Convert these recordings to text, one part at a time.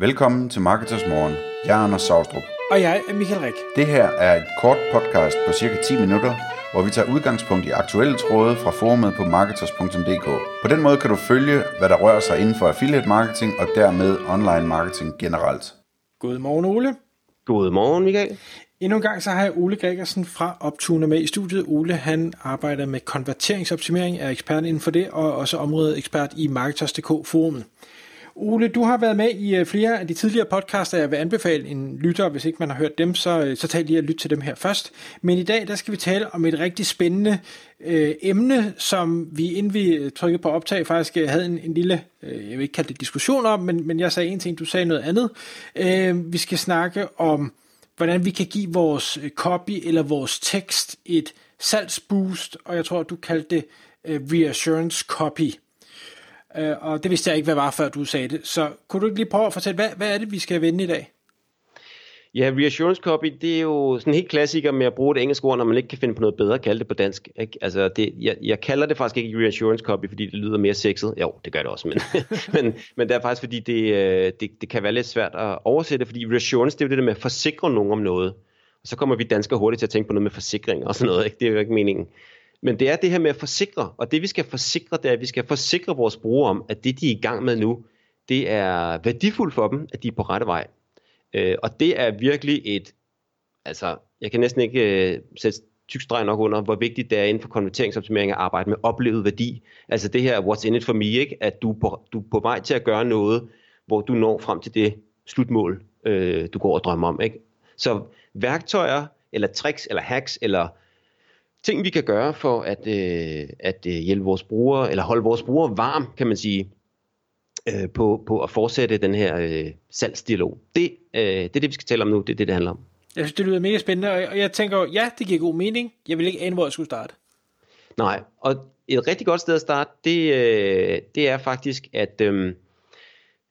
Velkommen til Marketers Morgen. Jeg er Anders Saustrup. Og jeg er Michael Rik. Det her er et kort podcast på cirka 10 minutter, hvor vi tager udgangspunkt i aktuelle tråde fra forumet på marketers.dk. På den måde kan du følge, hvad der rører sig inden for affiliate marketing og dermed online marketing generelt. Godmorgen Ole. Godmorgen Michael. Endnu en gang så har jeg Ole Gregersen fra Optune med i studiet. Ole han arbejder med konverteringsoptimering, er ekspert inden for det, og også området ekspert i Marketers.dk forumet. Ole, du har været med i øh, flere af de tidligere podcaster, jeg vil anbefale en lytter, hvis ikke man har hørt dem, så, øh, så tag lige og lyt til dem her først. Men i dag, der skal vi tale om et rigtig spændende øh, emne, som vi inden vi øh, trykkede på optag, faktisk havde en, en lille, øh, jeg vil ikke kalde det diskussion om, men, men jeg sagde en ting, du sagde noget andet. Øh, vi skal snakke om, hvordan vi kan give vores copy eller vores tekst et salgsboost, og jeg tror, du kaldte det øh, reassurance copy. Øh, og det vidste jeg ikke, hvad var, før du sagde det. Så kunne du ikke lige prøve at fortælle, hvad, hvad er det, vi skal vende i dag? Ja, reassurance copy, det er jo sådan en helt klassiker med at bruge det engelske ord, når man ikke kan finde på noget bedre at kalde det på dansk. Ikke? Altså, det, jeg, jeg kalder det faktisk ikke reassurance copy, fordi det lyder mere sexet. Jo, det gør det også, men, men, men det er faktisk, fordi det, øh, det, det kan være lidt svært at oversætte, fordi reassurance, det er jo det der med at forsikre nogen om noget. Og så kommer vi danskere hurtigt til at tænke på noget med forsikring og sådan noget. Ikke? Det er jo ikke meningen. Men det er det her med at forsikre, og det vi skal forsikre, det er, at vi skal forsikre vores brugere om, at det de er i gang med nu, det er værdifuldt for dem, at de er på rette vej. Øh, og det er virkelig et, altså jeg kan næsten ikke øh, sætte tyk streg nok under, hvor vigtigt det er inden for konverteringsoptimering at arbejde med oplevet værdi. Altså det her what's in it for me, ikke? at du er, på, du er på vej til at gøre noget, hvor du når frem til det slutmål, øh, du går og drømmer om. Ikke? Så værktøjer, eller tricks, eller hacks, eller ting, vi kan gøre for at, øh, at øh, hjælpe vores brugere, eller holde vores brugere varm, kan man sige, øh, på, på at fortsætte den her øh, salgsdialog. Det, øh, det er det, vi skal tale om nu. Det er det, det handler om. Jeg synes, det lyder mega spændende, og jeg tænker, ja, det giver god mening. Jeg vil ikke ane, hvor jeg skulle starte. Nej, og et rigtig godt sted at starte, det, øh, det er faktisk, at... Øh,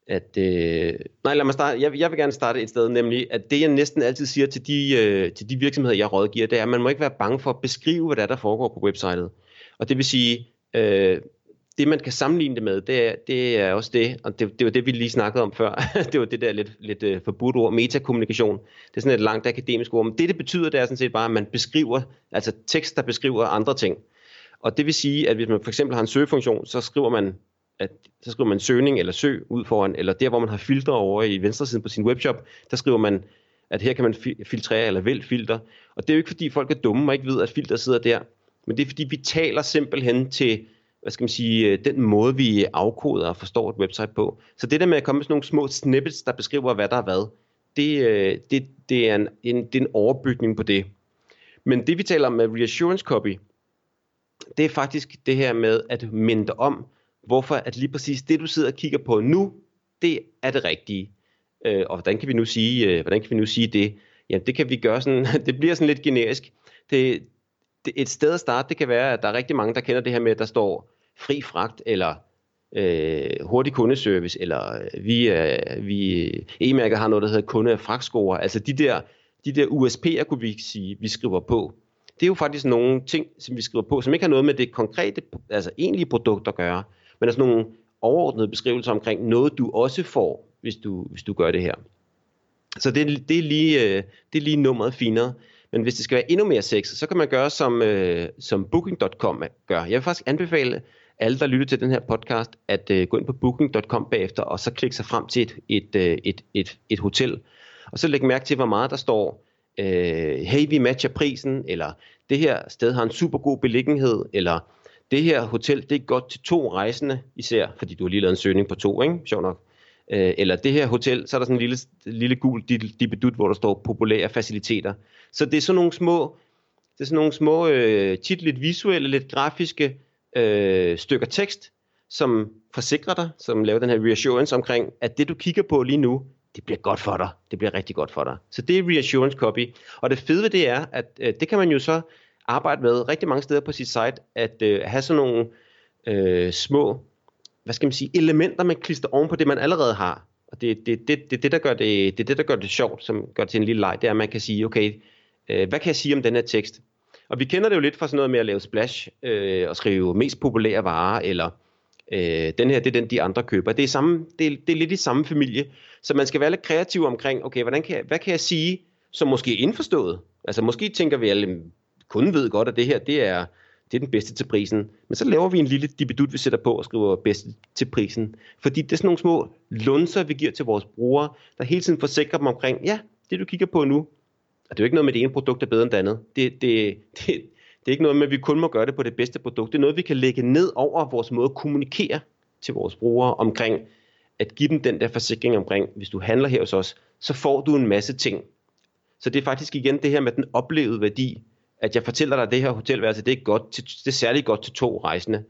at øh, nej, lad mig starte. Jeg, jeg vil gerne starte et sted, nemlig at det jeg næsten altid siger til de, øh, til de virksomheder, jeg rådgiver, det er, at man må ikke være bange for at beskrive, hvad der, er, der foregår på websitet. Og det vil sige, øh, det man kan sammenligne det med, det er, det er også det, og det, det var det, vi lige snakkede om før, det var det der lidt, lidt øh, uh, forbudt ord, metakommunikation. Det er sådan et langt akademisk ord, men det det betyder, det er sådan set bare, at man beskriver, altså tekst, der beskriver andre ting. Og det vil sige, at hvis man for eksempel har en søgefunktion, så skriver man at så skriver man søgning eller søg ud foran, eller der hvor man har filtre over i venstre side på sin webshop, der skriver man, at her kan man filtrere eller vælge filter. Og det er jo ikke fordi folk er dumme og ikke ved, at filter sidder der, men det er fordi vi taler simpelthen til, hvad skal man sige, øh, den måde vi afkoder og forstår et website på. Så det der med at komme med sådan nogle små snippets, der beskriver, hvad der er hvad, det, øh, det, det, er, en, en, det er en overbygning på det. Men det vi taler om med reassurance copy, det er faktisk det her med at minde om, hvorfor at lige præcis det, du sidder og kigger på nu, det er det rigtige. Øh, og hvordan kan vi nu sige, øh, hvordan kan vi nu sige det? Jamen det kan vi gøre sådan, det bliver sådan lidt generisk. Det, det, et sted at starte, det kan være, at der er rigtig mange, der kender det her med, at der står fri fragt, eller øh, hurtig kundeservice, eller øh, vi, øh, vi e-mærker har noget, der hedder kunde- og fragtscore. Altså de der, de der USP'er, kunne vi sige, vi skriver på. Det er jo faktisk nogle ting, som vi skriver på, som ikke har noget med det konkrete, altså egentlige produkt at gøre, men der er sådan nogle overordnede beskrivelser omkring noget, du også får, hvis du, hvis du gør det her. Så det, det, er lige, øh, det er lige nummeret finere. Men hvis det skal være endnu mere sexet, så kan man gøre som, øh, som Booking.com gør. Jeg vil faktisk anbefale alle, der lytter til den her podcast, at øh, gå ind på Booking.com bagefter, og så klikke sig frem til et, et, øh, et, et, et hotel. Og så læg mærke til, hvor meget der står, øh, hey, vi matcher prisen, eller det her sted har en super god beliggenhed, eller det her hotel, det er godt til to rejsende især, fordi du har lige lavet en søgning på to, ikke? Sjov nok. Øh, eller det her hotel, så er der sådan en lille, lille gul dibedut, hvor der står populære faciliteter. Så det er sådan nogle små, det er sådan nogle små, øh, tit lidt visuelle, lidt grafiske øh, stykker tekst, som forsikrer dig, som laver den her reassurance omkring, at det du kigger på lige nu, det bliver godt for dig. Det bliver rigtig godt for dig. Så det er reassurance copy. Og det fede ved det er, at øh, det kan man jo så arbejde med rigtig mange steder på sit site, at øh, have sådan nogle øh, små, hvad skal man sige, elementer, man klister oven på det, man allerede har. Og det er det, det, det, det, der gør det, det, det, der gør det sjovt, som gør det til en lille leg, det er, at man kan sige, okay, øh, hvad kan jeg sige om den her tekst? Og vi kender det jo lidt fra sådan noget med at lave splash, øh, og skrive mest populære varer, eller Øh, den her, det er den, de andre køber. Det er, samme, det, er, det er lidt i samme familie. Så man skal være lidt kreativ omkring, okay, hvordan kan jeg, hvad kan jeg sige, som måske er indforstået? Altså måske tænker vi alle, kunden ved godt, at det her, det er, det er den bedste til prisen. Men så laver vi en lille dibidut, vi sætter på og skriver bedste til prisen. Fordi det er sådan nogle små lunser, vi giver til vores brugere, der hele tiden forsikrer dem omkring, ja, det du kigger på nu, og det er jo ikke noget med, at det ene produkt er bedre end det andet. Det, det, det, det er ikke noget med, at vi kun må gøre det på det bedste produkt. Det er noget, vi kan lægge ned over vores måde at kommunikere til vores brugere omkring, at give dem den der forsikring omkring, hvis du handler her hos os, så får du en masse ting. Så det er faktisk igen det her med den oplevede værdi, at jeg fortæller dig, at det her hotelværelse, det er, godt til, det er særligt godt til to rejsende.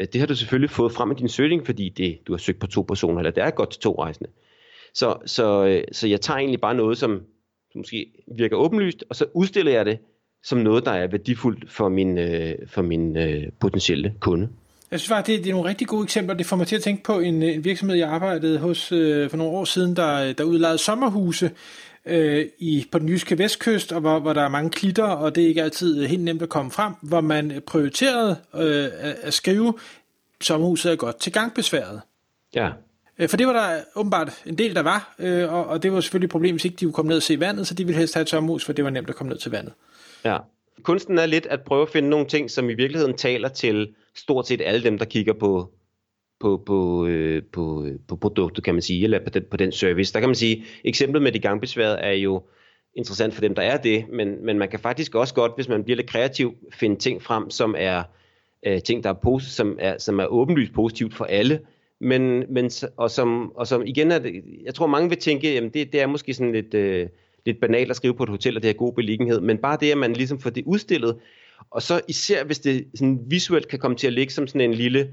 Øh, det har du selvfølgelig fået frem i din søgning, fordi det, du har søgt på to personer, eller det er godt til to rejsende. Så, så, øh, så jeg tager egentlig bare noget, som måske virker åbenlyst, og så udstiller jeg det som noget, der er værdifuldt for min, øh, for min potentielle kunde. Jeg synes faktisk, det, det er nogle rigtig gode eksempler. Det får mig til at tænke på en, en virksomhed, jeg arbejdede hos øh, for nogle år siden, der, der udlejede sommerhuse øh, i, på den jyske vestkyst, og hvor, hvor der er mange klitter, og det er ikke altid helt nemt at komme frem, hvor man prioriterede øh, at, at skrive, sommerhuset er godt til gangbesværet. Ja. Øh, for det var der åbenbart en del, der var, øh, og, og det var selvfølgelig et problem, hvis ikke de kunne komme ned og se vandet, så de ville helst have et sommerhus, for det var nemt at komme ned til vandet. Ja. Kunsten er lidt at prøve at finde nogle ting, som i virkeligheden taler til stort set alle dem, der kigger på, på, på, øh, på, øh, på produktet, kan man sige, eller på den, på den service. Der kan man sige, eksemplet med de gangbesværede er jo interessant for dem, der er det, men, men man kan faktisk også godt, hvis man bliver lidt kreativ, finde ting frem, som er øh, ting, der er, posit- som er, som er åbenlyst positivt for alle, men, men og, som, og som igen er det, jeg tror mange vil tænke, jamen det, det er måske sådan lidt, øh, lidt banalt at skrive på et hotel, og det har god beliggenhed, men bare det, at man ligesom får det udstillet, og så især hvis det sådan visuelt kan komme til at ligge som sådan en lille,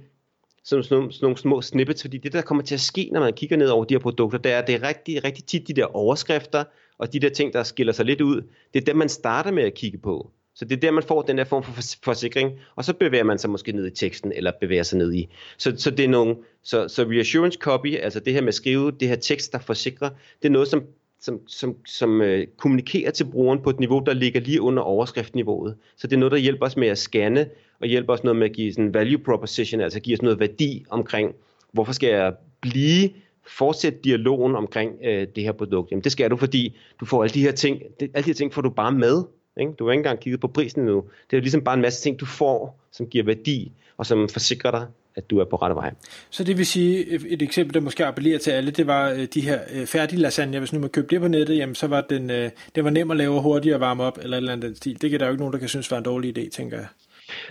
som sådan nogle, sådan nogle små snippets, fordi det der kommer til at ske, når man kigger ned over de her produkter, det er, det er rigtig, rigtig tit de der overskrifter, og de der ting, der skiller sig lidt ud, det er dem, man starter med at kigge på. Så det er der, man får den der form for forsikring, og så bevæger man sig måske ned i teksten, eller bevæger sig ned i. Så, så det er nogle, så, så reassurance copy, altså det her med at skrive det her tekst, der forsikrer, det er noget, som som, som, som øh, kommunikerer til brugeren på et niveau, der ligger lige under overskriftniveauet. Så det er noget, der hjælper os med at scanne, og hjælper os noget med at give sådan value proposition, altså give os noget værdi omkring, hvorfor skal jeg blive, fortsætte dialogen omkring øh, det her produkt. Jamen det skal du, fordi du får alle de her ting, det, alle de her ting får du bare med. Ikke? Du har ikke engang kigget på prisen endnu. Det er ligesom bare en masse ting, du får, som giver værdi, og som forsikrer dig, at du er på rette vej. Så det vil sige, et eksempel, der måske appellerer til alle, det var øh, de her øh, færdige lasagne. Hvis nu man købte det på nettet, jamen, så var den, øh, den var nem at lave hurtigt og varme op, eller et eller andet stil. Det kan der jo ikke nogen, der kan synes var en dårlig idé, tænker jeg.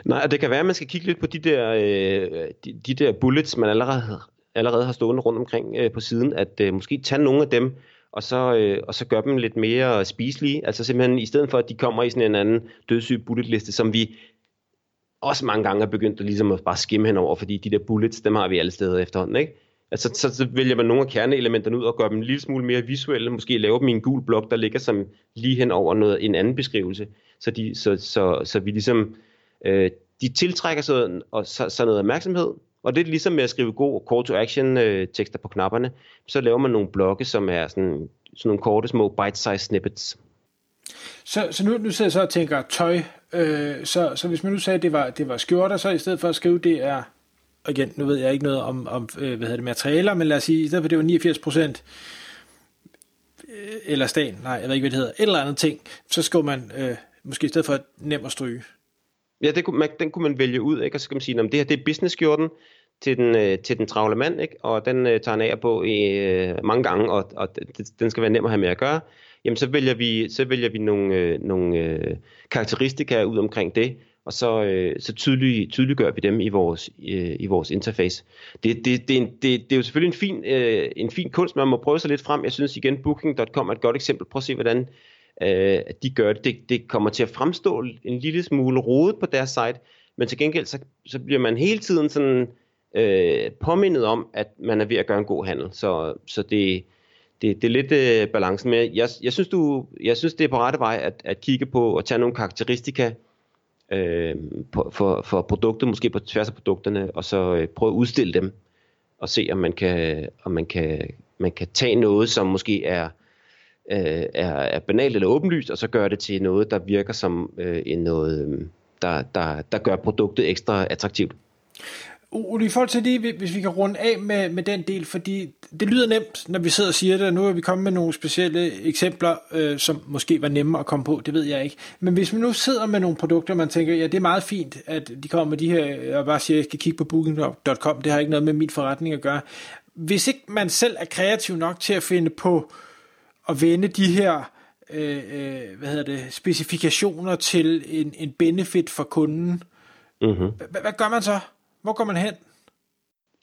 Nej, og det kan være, at man skal kigge lidt på de der, de, de der bullets, man allerede, allerede har stående rundt omkring på siden, at måske tage nogle af dem, og så, øh, og så gør dem lidt mere spiselige. Altså simpelthen i stedet for, at de kommer i sådan en anden dødssyg bulletliste, som vi også mange gange er begyndt at, ligesom at bare skimme henover, fordi de der bullets, dem har vi alle steder efterhånden, ikke? Altså, så, så vælger man nogle af kerneelementerne ud og gør dem en lille smule mere visuelle, måske lave dem i en gul blok, der ligger som lige hen over noget, en anden beskrivelse, så, de, så, så, så vi ligesom, øh, de tiltrækker sådan, og så, så noget opmærksomhed, og det er ligesom med at skrive god call to action øh, tekster på knapperne, så laver man nogle blokke, som er sådan, sådan nogle korte små bite-size snippets. Så, så nu, nu sidder jeg så og tænker tøj. Øh, så, så hvis man nu sagde, at det var, det var skjorter, så i stedet for at skrive, det er, igen, nu ved jeg ikke noget om, om øh, hvad hedder det, materialer, men lad os sige, i stedet for det var 89 procent, øh, eller sten, nej, jeg ved ikke, hvad det hedder, et eller andet ting, så skriver man øh, måske i stedet for nem at stryge. Ja, det kunne, man, den kunne man vælge ud, ikke? og så kan man sige, at det her det er business-skjorten til den, øh, til den travle mand, ikke? og den øh, tager han af på i, øh, mange gange, og, og det, den skal være nem at have med at gøre jamen så vælger vi, så vælger vi nogle, øh, nogle øh, karakteristika ud omkring det, og så, øh, så tydelig, tydeliggør vi dem i vores, øh, i vores interface. Det, det, det, er en, det, det er jo selvfølgelig en fin, øh, en fin kunst, man må prøve sig lidt frem. Jeg synes igen, Booking.com er et godt eksempel. Prøv at se, hvordan øh, de gør det. det. Det kommer til at fremstå en lille smule rodet på deres site, men til gengæld så, så bliver man hele tiden sådan øh, påmindet om, at man er ved at gøre en god handel. Så, så det, det, det er lidt øh, balancen med. Jeg, jeg, synes, du, jeg synes, det er på rette vej at, at kigge på og tage nogle karakteristika øh, på, for, for produktet, måske på tværs af produkterne, og så øh, prøve at udstille dem og se, om man kan, om man kan, man kan tage noget, som måske er, øh, er, er banalt eller åbenlyst, og så gøre det til noget, der virker som øh, en noget, der, der, der gør produktet ekstra attraktivt. Ole, i forhold til det, hvis vi kan runde af med, med den del, fordi det lyder nemt, når vi sidder og siger det, og nu er vi kommet med nogle specielle eksempler, øh, som måske var nemme at komme på, det ved jeg ikke. Men hvis man nu sidder med nogle produkter, man tænker, ja, det er meget fint, at de kommer med de her, og bare siger, at jeg skal kigge på booking.com, det har ikke noget med min forretning at gøre. Hvis ikke man selv er kreativ nok til at finde på at vende de her øh, øh, hvad hedder det, specifikationer til en, en benefit for kunden, mm-hmm. hvad gør man så? Hvor går man hen?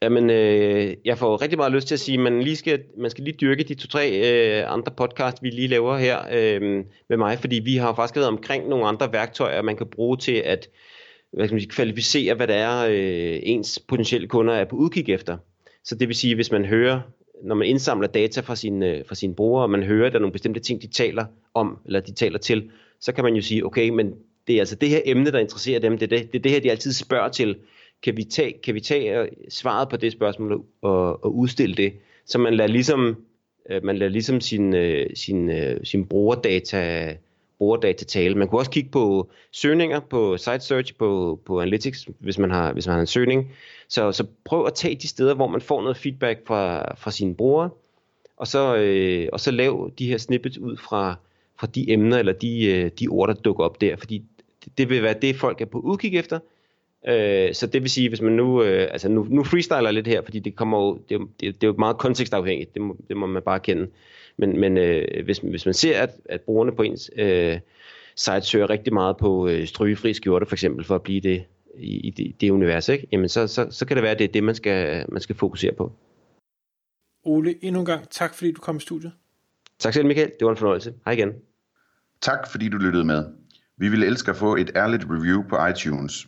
Jamen, øh, jeg får rigtig meget lyst til at sige, at man, lige skal, man skal lige dyrke de to-tre øh, andre podcast, vi lige laver her øh, med mig, fordi vi har faktisk været omkring nogle andre værktøjer, man kan bruge til at hvad skal man sige, kvalificere, hvad det er, øh, ens potentielle kunder er på udkig efter. Så det vil sige, hvis man hører, når man indsamler data fra sine, øh, fra sine brugere, og man hører, at der er nogle bestemte ting, de taler om, eller de taler til, så kan man jo sige, okay, men det er altså det her emne, der interesserer dem, det er det, det, er det her, de altid spørger til kan vi tage, kan vi tage øh, svaret på det spørgsmål og, og udstille det, så man lader ligesom, øh, man lader ligesom sin, øh, sin, øh, sin brugerdata, brugerdata tale. Man kunne også kigge på søgninger, på site search, på, på analytics, hvis man, har, hvis man har en søgning. Så, så prøv at tage de steder, hvor man får noget feedback fra, fra sine brugere, og så, øh, og så lav de her snippets ud fra, fra de emner eller de, øh, de ord, der dukker op der, fordi det, det vil være det, folk er på udkig efter, Øh, så det vil sige, hvis man nu, øh, altså nu, nu freestyler lidt her, fordi det kommer jo, det, det, det er jo meget kontekstafhængigt, det må, det må man bare kende. Men, men øh, hvis, hvis man ser, at, at brugerne på ens øh, site søger rigtig meget på øh, strygefri skjorte for eksempel, for at blive det i, i det, det univers, ikke? Jamen så, så, så kan det være, at det er det, man skal, man skal fokusere på. Ole, endnu en gang tak, fordi du kom i studiet. Tak selv, Michael. Det var en fornøjelse. Hej igen. Tak, fordi du lyttede med. Vi ville elske at få et ærligt review på iTunes.